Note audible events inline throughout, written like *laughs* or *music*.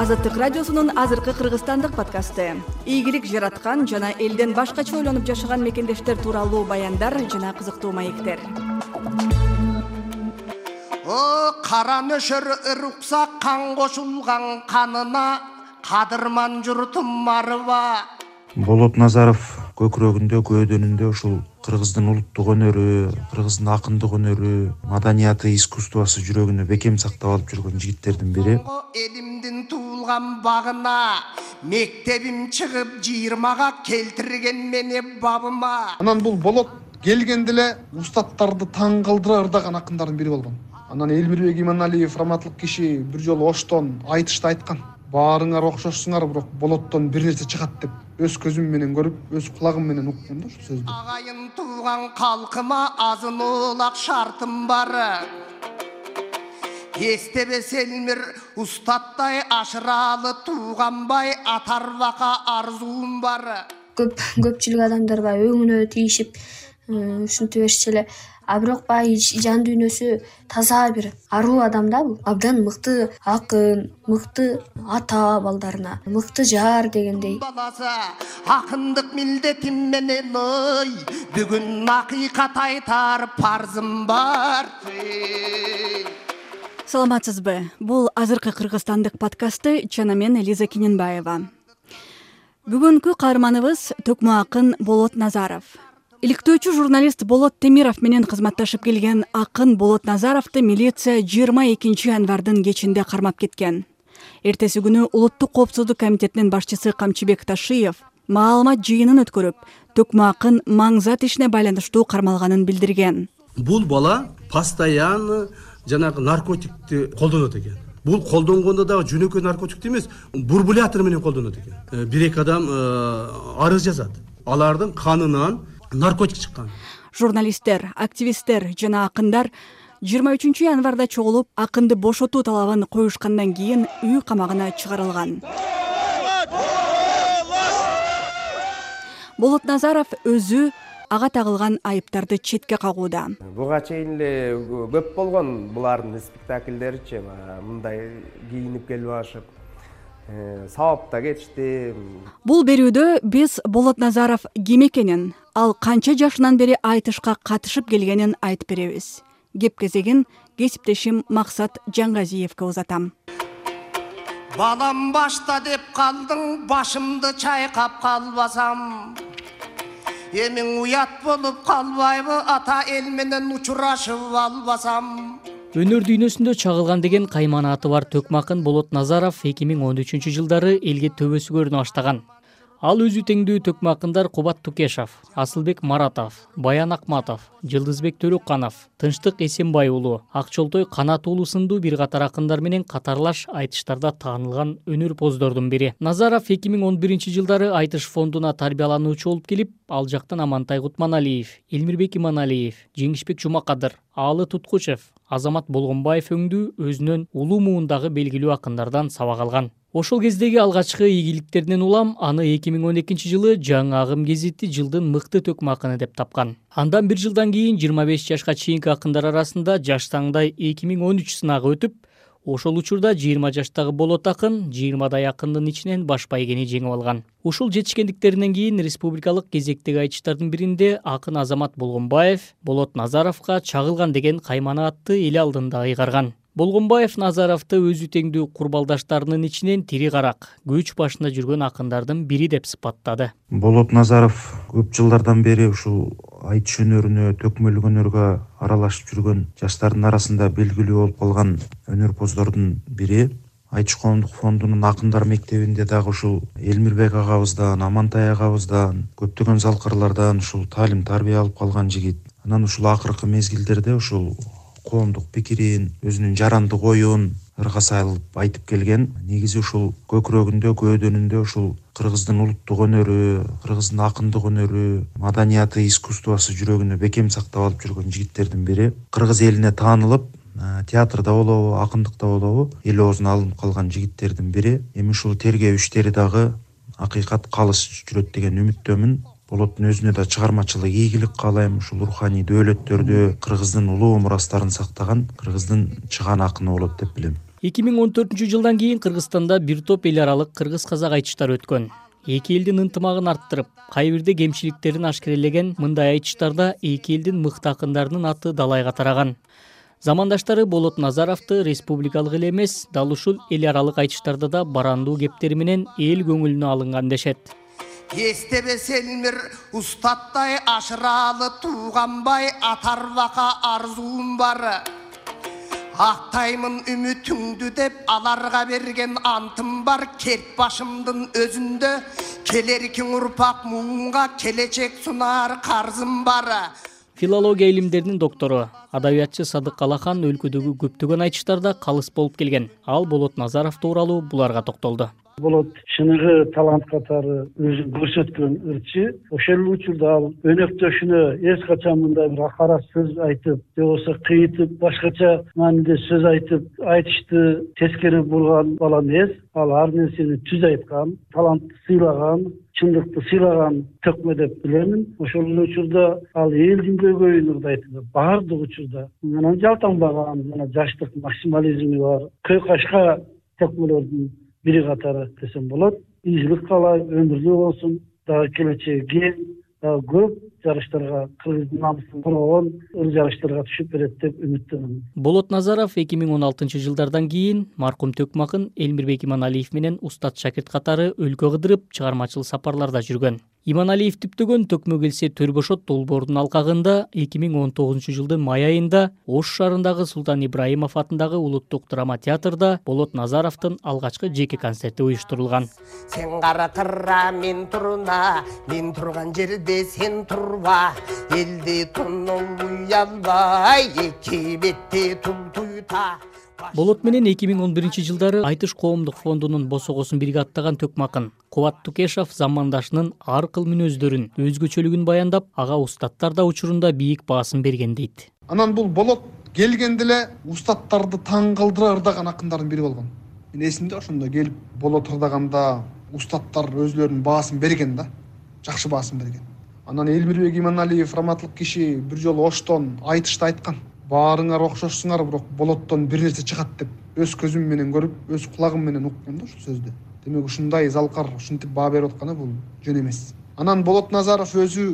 азаттык радиосунун азыркы кыргызстандык подкасты. Ийгилик жараткан жана элден башкача ойлонуп жашаган мекендештер тууралуу баяндар жана кызыктуу маектер. Кара нөшөр ырукса кан кошулган канына кадырман журтум арыба болот назаров көкүрөгүндө көөдөнүндө ушул кыргыздын улуттук өнөрү кыргыздын акындык өнөрү маданияты искусствосу жүрөгүнө бекем сактап алып жүргөн жигиттердин бири. Элимдин туулган багына мектебим чыгып жыйырмага келтирген мени бабыма. Анан бул болот келгенде эле устаттарды таң калтыра ырдаган акындардын бири болгон. Анан элмирбек иманалиев раматтылык киши бир жолу оштон айтышта айткан. Баарыңар окшошсуңар бирок болоттон бир нерсе чыгат деп өз көзүм менен көрүп өз кулагым менен уккум да ушул сөздү. Агайын тууган калкыма азын улак шартым бар. Эстебес элмир устаттай ашыралы тууганбай атарбака арзуум бар. Көп көпчүлүк адамдар баягы өңүнө тийишип ушинте беришчү эле. А бирок баягы жан дүйнөсү таза бир аруу адам да бул. Абдан мыкты акын мыкты ата балдарына мыкты жар дегендей. Баласы акындык милдетим менен ой. Бүгүн акыйкат айтар парзым бар. Саламатсызбы? Бул азыркы кыргызстандык подкасты жана мен элиза кененбаева. Бүгүнкү каарманыбыз төкмө акын болот назаров иликтөөчү журналист болот темиров менен кызматташып келген акын болот назаровду милиция жыйырма экинчи январдын кечинде кармап кеткен. Эртеси күнү улуттук коопсуздук комитетинин башчысы камчыбек ташиев маалымат жыйынын өткөрүп төкмө акын маңзат ишине байланыштуу кармалганын билдирген. Бул бала постоянно жанагы наркотикти колдонот экен. Бул колдонгондо дагы жөнөкөй наркотикти эмес бурбулятор менен колдонот экен. Э, бир эки адам э, арыз жазат. Алардын канынан наркотик чыккан. Журналисттер активисттер жана акындар жыйырма үчүнчү январда чогулуп акынды бошотуу талабын коюшкандан кийин үй камагына чыгарылган. Болот назаров өзү ага тагылган айыптарды четке кагууда. Буга чейин эле көп болгон булардын спектакльдеричи баягы мындай кийинип келип алышып сабап да кетишти. Бул берүүдө биз болот назаров ким экенин ал канча жашынан бери айтышка катышып келгенин айтып беребиз. Кеп кезегин кесиптешим максат жаңгазиевке узатам. Балам башта деп калдың башымды чайкап калбасам. Эмиң уят болуп калбайбы ата эл менен учурашып албасам өнөр дүйнөсүндө чагылган деген каймана аты бар төкмө акын болот назаров эки миң он үчүнчү жылдары элге төбөсү көрүнө баштаган ал өзү теңдүү төкмө акындар кубат тукешов асылбек маратов баян акматов жылдызбек төрөканов тынчтык эсенбай уулу акчолтой канат уулу сындуу бир катар акындар менен катарлаш айтыштарда таанылган өнөрпоздордун бири. Назаров эки миң он биринчи жылдары айтыш фондуна тарбиялануучу болуп келип ал жактан амантай кутманалиев элмирбек иманалиев жеңишбек жумакадыр аалы туткучев азамат болгонбаев өңдүү өзүнөн улуу муундагы белгилүү акындардан сабак алган. Ошол кездеги алгачкы ийгиликтеринен улам аны эки миң он экинчи жылы жаңы агым гезити жылдын мыкты төкмө акыны деп тапкан. Андан бир жылдан кийин жыйырма беш жашка чейинки акындар арасында жаш таңдай эки миң он үч сынагы өтүп ошол учурда жыйырма жаштагы болот акын жыйырмадай акындын ичинен баш байгени жеңип алган. Ушул жетишкендиктеринен кийин республикалык кезектеги айтыштардын биринде акын азамат болгонбаев болот назаровго чагылган деген каймана атты эл алдында ыйгарган болгонбаев назаровду өзү теңдүү курбалдаштарынын ичинен тири карак көч башында жүргөн акындардын бири деп сыпаттады. Болот назаров көп жылдардан бери ушул айтыш өнөрүнө төкмөлүк өнөргө аралашып жүргөн жаштардын арасында белгилүү болуп калган өнөрпоздордун бири айтыш коомдук фондунун акындар мектебинде дагы ушул элмирбек агабыздан амантай агабыздан көптөгөн залкарлардан ушул таалим тарбия алып калган жигит. Анан ушул акыркы мезгилдерде ушул коомдук пикирин өзүнүн жарандык оюн ырга салып айтып келген негизи ушул көкүрөгүндө көөдөнүндө ушул кыргыздын улуттук өнөрү кыргыздын акындык өнөрү маданияты искусствосу жүрөгүнө бекем сактап алып жүргөн жигиттердин бири кыргыз элине таанылып театрда болобу акындыкта болобу эл оозуна алынып калган жигиттердин бири эми ушул тергөө иштери дагы акыйкат калыс жүрөт деген үмүттөмүн. Болоттун өзүнө да чыгармачылык ийгилик каалайм ушул руханий дөөлөттөрдү кыргыздын улуу мурастарын сактаган кыргыздын чыгаан акыны болот деп билем эки миң он төртүнчү жылдан кийин кыргызстанда бир топ эл аралык кыргыз казак айтыштары өткөн. Эки элдин ынтымагын арттырып кай бирде кемчиликтерин ашкерелеген мындай айтыштарда эки элдин мыкты акындарынын аты далайга тараган. Замандаштары болот назаровду республикалык эле эмес дал ушул эл аралык айтыштарда да барандуу кептери менен эл көңүлүнө алынган дешет. Эстебес элмир устаттай ашыралы тууганбай атарбака арзуум бар актаймын үмүтүңдү деп аларга берген антым бар. Керт башымдын өзүндө келеркиң урпак муунга келечек сунаар карзым бар. Филология илимдеринин доктору адабиятчы садык алахан өлкөдөгү көптөгөн айтыштарда калыс болуп келген. Ал болот назаров тууралуу буларга токтолду болот. Чыныгы талант катары өзүн көрсөткөн ырчы. Ошол учурда ал өнөктөшүнө эч качан мындай бир акара сөз айтып же болбосо кыйытып башкача мааниде сөз айтып айтышты тескери бурган бала эмес ал ар нерсени түз айткан талантты сыйлаган чындыкты сыйлаган төкмө деп билемин. Ошол эле учурда ал элдин көйгөйүн ырдайт баардык учурда. Анан жалтаңбаган мына жаштык максимализми бар кыйкашка төкмөлөрдүн бири катары десем болот. Ийгилик каалайм өмүрлүү болсун дагы келечеги кең дагы көп жарыштарга кыргыздын намысын коргогон ыр жарыштарга түшүп берет деп үмүттөнөмүн болот назаров эки миң он алтынчы жылдардан кийин маркум төкмакын элмирбек иманалиев менен устат шакирт катары өлкө кыдырып чыгармачыл сапарларда жүргөн иманалиев түптөгөн төкмө келсе төр бошот долбоорунун алкагында эки миң он тогузунчу жылдын май айында ош шаарындагы султан ибраимов атындагы улуттук драма театрда болот назаровдун алгачкы жеке концерти уюштурулган. Сен каракыра мен туруна мен турган жерде сен турба. Элди тонолуй албай эки бетте тултуйта болот менен эки миң он биринчи жылдары айтыш коомдук фондунун босогосун бирге аттаган төкмакын кубат тукешов замандашынын ар кыл мүнөздөрүн өзгөчөлүгүн баяндап ага устаттар да учурунда бийик баасын берген дейт. Анан бул болот келгенде эле устаттарды таң калтыра ырдаган акындардын бири болгон менин эсимде ошондо келип болот ырдаганда устаттар өзүлөрүнүн баасын берген да жакшы баасын берген. Анан элмирбек иманалиев раматтылык киши бир жолу оштон айтышта айткан баарыңар окшошсуңар бирок болоттон бир нерсе чыгат деп өз көзүм менен көрүп өз кулагым менен уккам да ушул сөздү. Демек ушундай залкар ушинтип баа берип атканы бул жөн эмес. Анан болот назаров өзү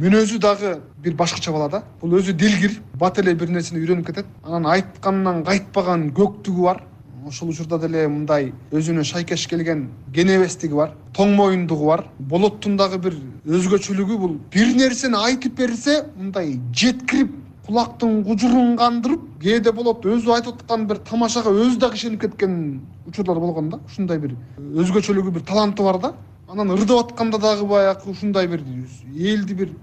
мүнөзү дагы бир башкача бала да. Бул өзү дилгир бат эле бир нерсени үйрөнүп кетет. Анан айтканынан кайтпаган көктүгү бар. Ошол учурда деле мындай өзүнө шайкеш келген кенебестиги бар тоң моюндугу бар. Болоттун дагы бир өзгөчөлүгү бул. Бир нерсени айтып берсе мындай жеткирип кулактын кужурун кандырып кээде болот өзү айтып аткан бир тамашага өзү дагы ишенип кеткен учурлар болгон да. Ушундай бир өзгөчөлүгү бир таланты бар да. Анан ырдап атканда дагы баягы ушундай бир элди бир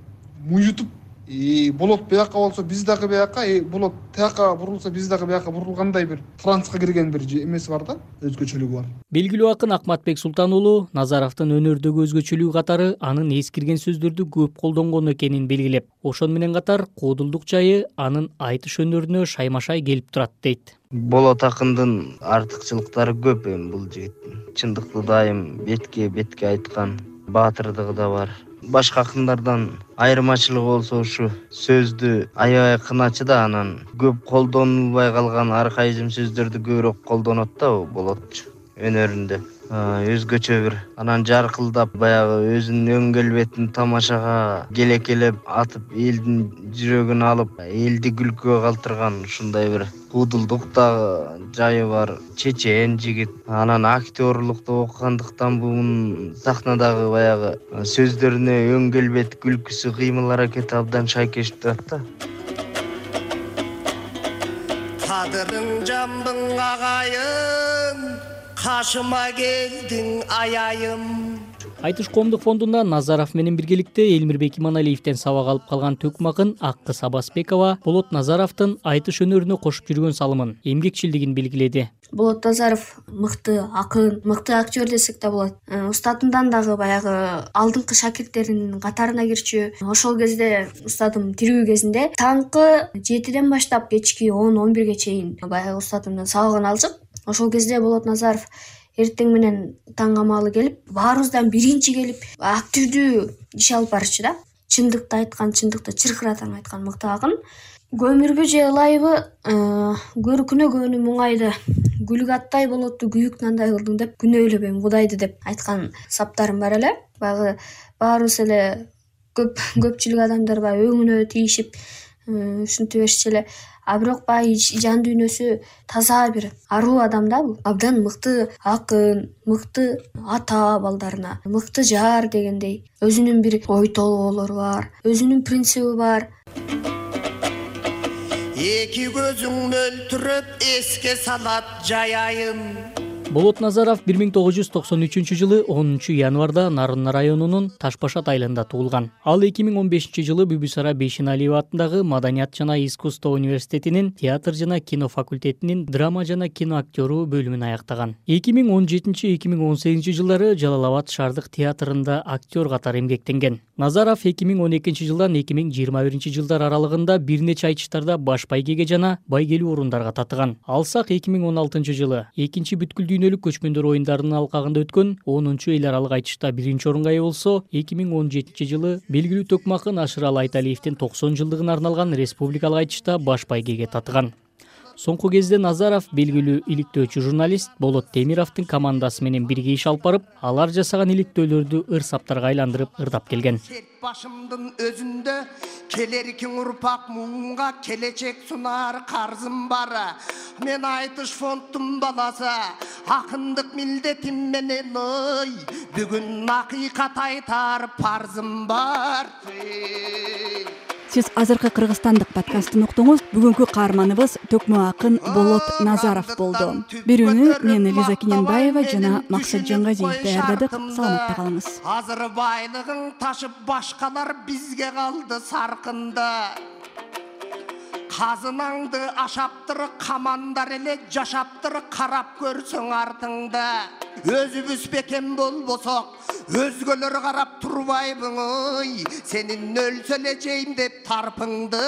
муютуп болот бияка болсо биз дагы бияка болот тияка бурулса биз дагы бияка бурулгандай бир транска кирген бир эмеси бар да өзгөчөлүгү бар. Белгилүү акын акматбек султан уулу назаровдун өнөрдөгү өзгөчөлүгү катары анын эскирген сөздөрдү көп колдонгону экенин белгилеп. Ошону менен катар куудулдук жайы анын айтыш өнөрүнө шайма шай келип турат дейт. Болот акындын артыкчылыктары көп эми бул жигиттин. Чындыкты дайым бетке бетке айткан баатырдыгы да бар башка акындардан айырмачылыгы болсо ушу сөздү аябай кыначы да анан көп колдонулбай калган архаизм сөздөрдү көбүрөөк колдонот да болотчу өнөрүндө. Өзгөчө бир анан жаркылдап баягы өзүнүн өң келбетин тамашага келекелеп атып элдин жүрөгүн алып элди күлкүгө калтырган ушундай бир куудулдук дагы жайы бар чечен жигит. Анан актерлукту окугандыктан бунун сахнадагы баягы сөздөрүнө өң келбети күлкүсү кыймыл аракети абдан шайкеш турат да. Кадырың жамдың агайын кашыма келдиң аябайым айтыш коомдук фондунда назаров менен биргеликте элмирбек иманалиевден сабак алып калган төкмакын аккыз абазбекова болот назаровдун айтыш өнөрүнө кошуп жүргөн салымын эмгекчилдигин белгиледи. Болот назаров мыкты акын мыкты актер десек да болот. Э, устатымдан дагы баягы алдыңкы шакирттеринин катарына кирчү ошол кезде устатым тирүү кезинде таңкы жетиден баштап кечки он он бирге чейин баягы устатымдын сабагын алчук ошол кезде болот назаров эртең менен таң амалы келип баарыбыздан биринчи келип активдүү иш алып барчу да. Чындыкты айткан чындыкты чыркырата айткан мыкты акын көмүрбү же ылайбы көркүнө көөнү мұңайды гүлүк аттай болотту күйүк нандай кылдың деп күнөөлөбөйм кудайды деп айткан саптарым бар эле. Баягы баарыбыз эле көп *laughs* көпчүлүк адамдар баягы өңүнө тийишип ушинтип беришчү эле. А бирок баягы жан дүйнөсү таза бир аруу адам да бул. Абдан мыкты акын мыкты ата балдарына мыкты жар дегендей. Өзүнүн бир ой толгоолору бар өзүнүн принциби бар. Эки көзүң мөлтүрөп эске салат жай айын болот назаров бир миң тогуз жүз токсон үчүнчү жылы онунчу январда нарын районунун таш башат айылында туулган. Ал эки миң он бешинчи жылы бүбүсара бейшеналиева атындагы маданият жана искусство университетинин театр жана кино факультетинин драма жана кино актеру бөлүмүн аяктаган. эки миң он жетинчи эки миң он сегизинчи жылдары жалал абад шаардык театрында актер катары эмгектенген. Назаров эки миң он экинчи жылдан эки миң жыйырма биринчи жылдар аралыгында бир нече айтыштарда баш байгеге жана байгелүү орундарга татыган. Алсак эки миң он алтынчы жылы. Экинчи бүткүл көчмөндөр оюндарынын алкагында өткөн онунчу эл аралык айтышта биринчи орунга ээ болсо эки миң он жетинчи жылы белгилүү төкмө акын ашыралы айталиевдин токсон жылдыгына арналган республикалык айтышта баш байгеге татыган соңку кезде назаров белгилүү иликтөөчү журналист болот темировдун командасы менен бирге иш алып барып алар жасаган иликтөөлөрдү ыр саптарга айландырып ырдап келген. Башымдын өзүндө келеркиң урпак муңга келечек сунаар карзым бар. Мен айтыш фонддун баласы акындык милдетим менен ой. Бүгүн акыйкат айтаар парзым бар сиз азыркы кыргызстандык подкастын уктуңуз. Бүгүнкү каарманыбыз төкмө акын болот назаров болду. Берүүнү мен лиза кененбаева жана максат жангазиев даярдадык. Саламатта калыңыз. Азыр байлыгың ташып башкалар бизге калды саркынды. Казынаңды ашаптыр камандар эле жашаптыр карап көрсөң артыңды өзүбүз бекем болбосок өзгөлөр карап турбайбыңы сенин өлсө эле жейм деп тарпыңды